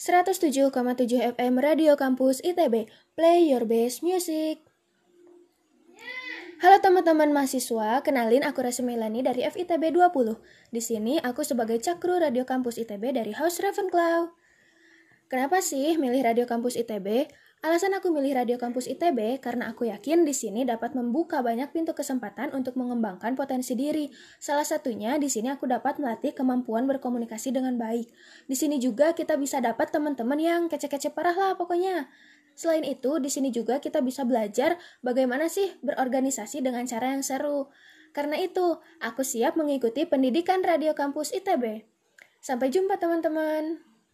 107,7 FM Radio Kampus ITB. Play your best music. Halo teman-teman mahasiswa, kenalin aku Rasi Melani dari FITB 20. Di sini aku sebagai cakru Radio Kampus ITB dari House Ravenclaw. Kenapa sih milih Radio Kampus ITB? Alasan aku milih Radio Kampus ITB karena aku yakin di sini dapat membuka banyak pintu kesempatan untuk mengembangkan potensi diri. Salah satunya di sini aku dapat melatih kemampuan berkomunikasi dengan baik. Di sini juga kita bisa dapat teman-teman yang kece-kece parah lah pokoknya. Selain itu, di sini juga kita bisa belajar bagaimana sih berorganisasi dengan cara yang seru. Karena itu, aku siap mengikuti pendidikan Radio Kampus ITB. Sampai jumpa teman-teman.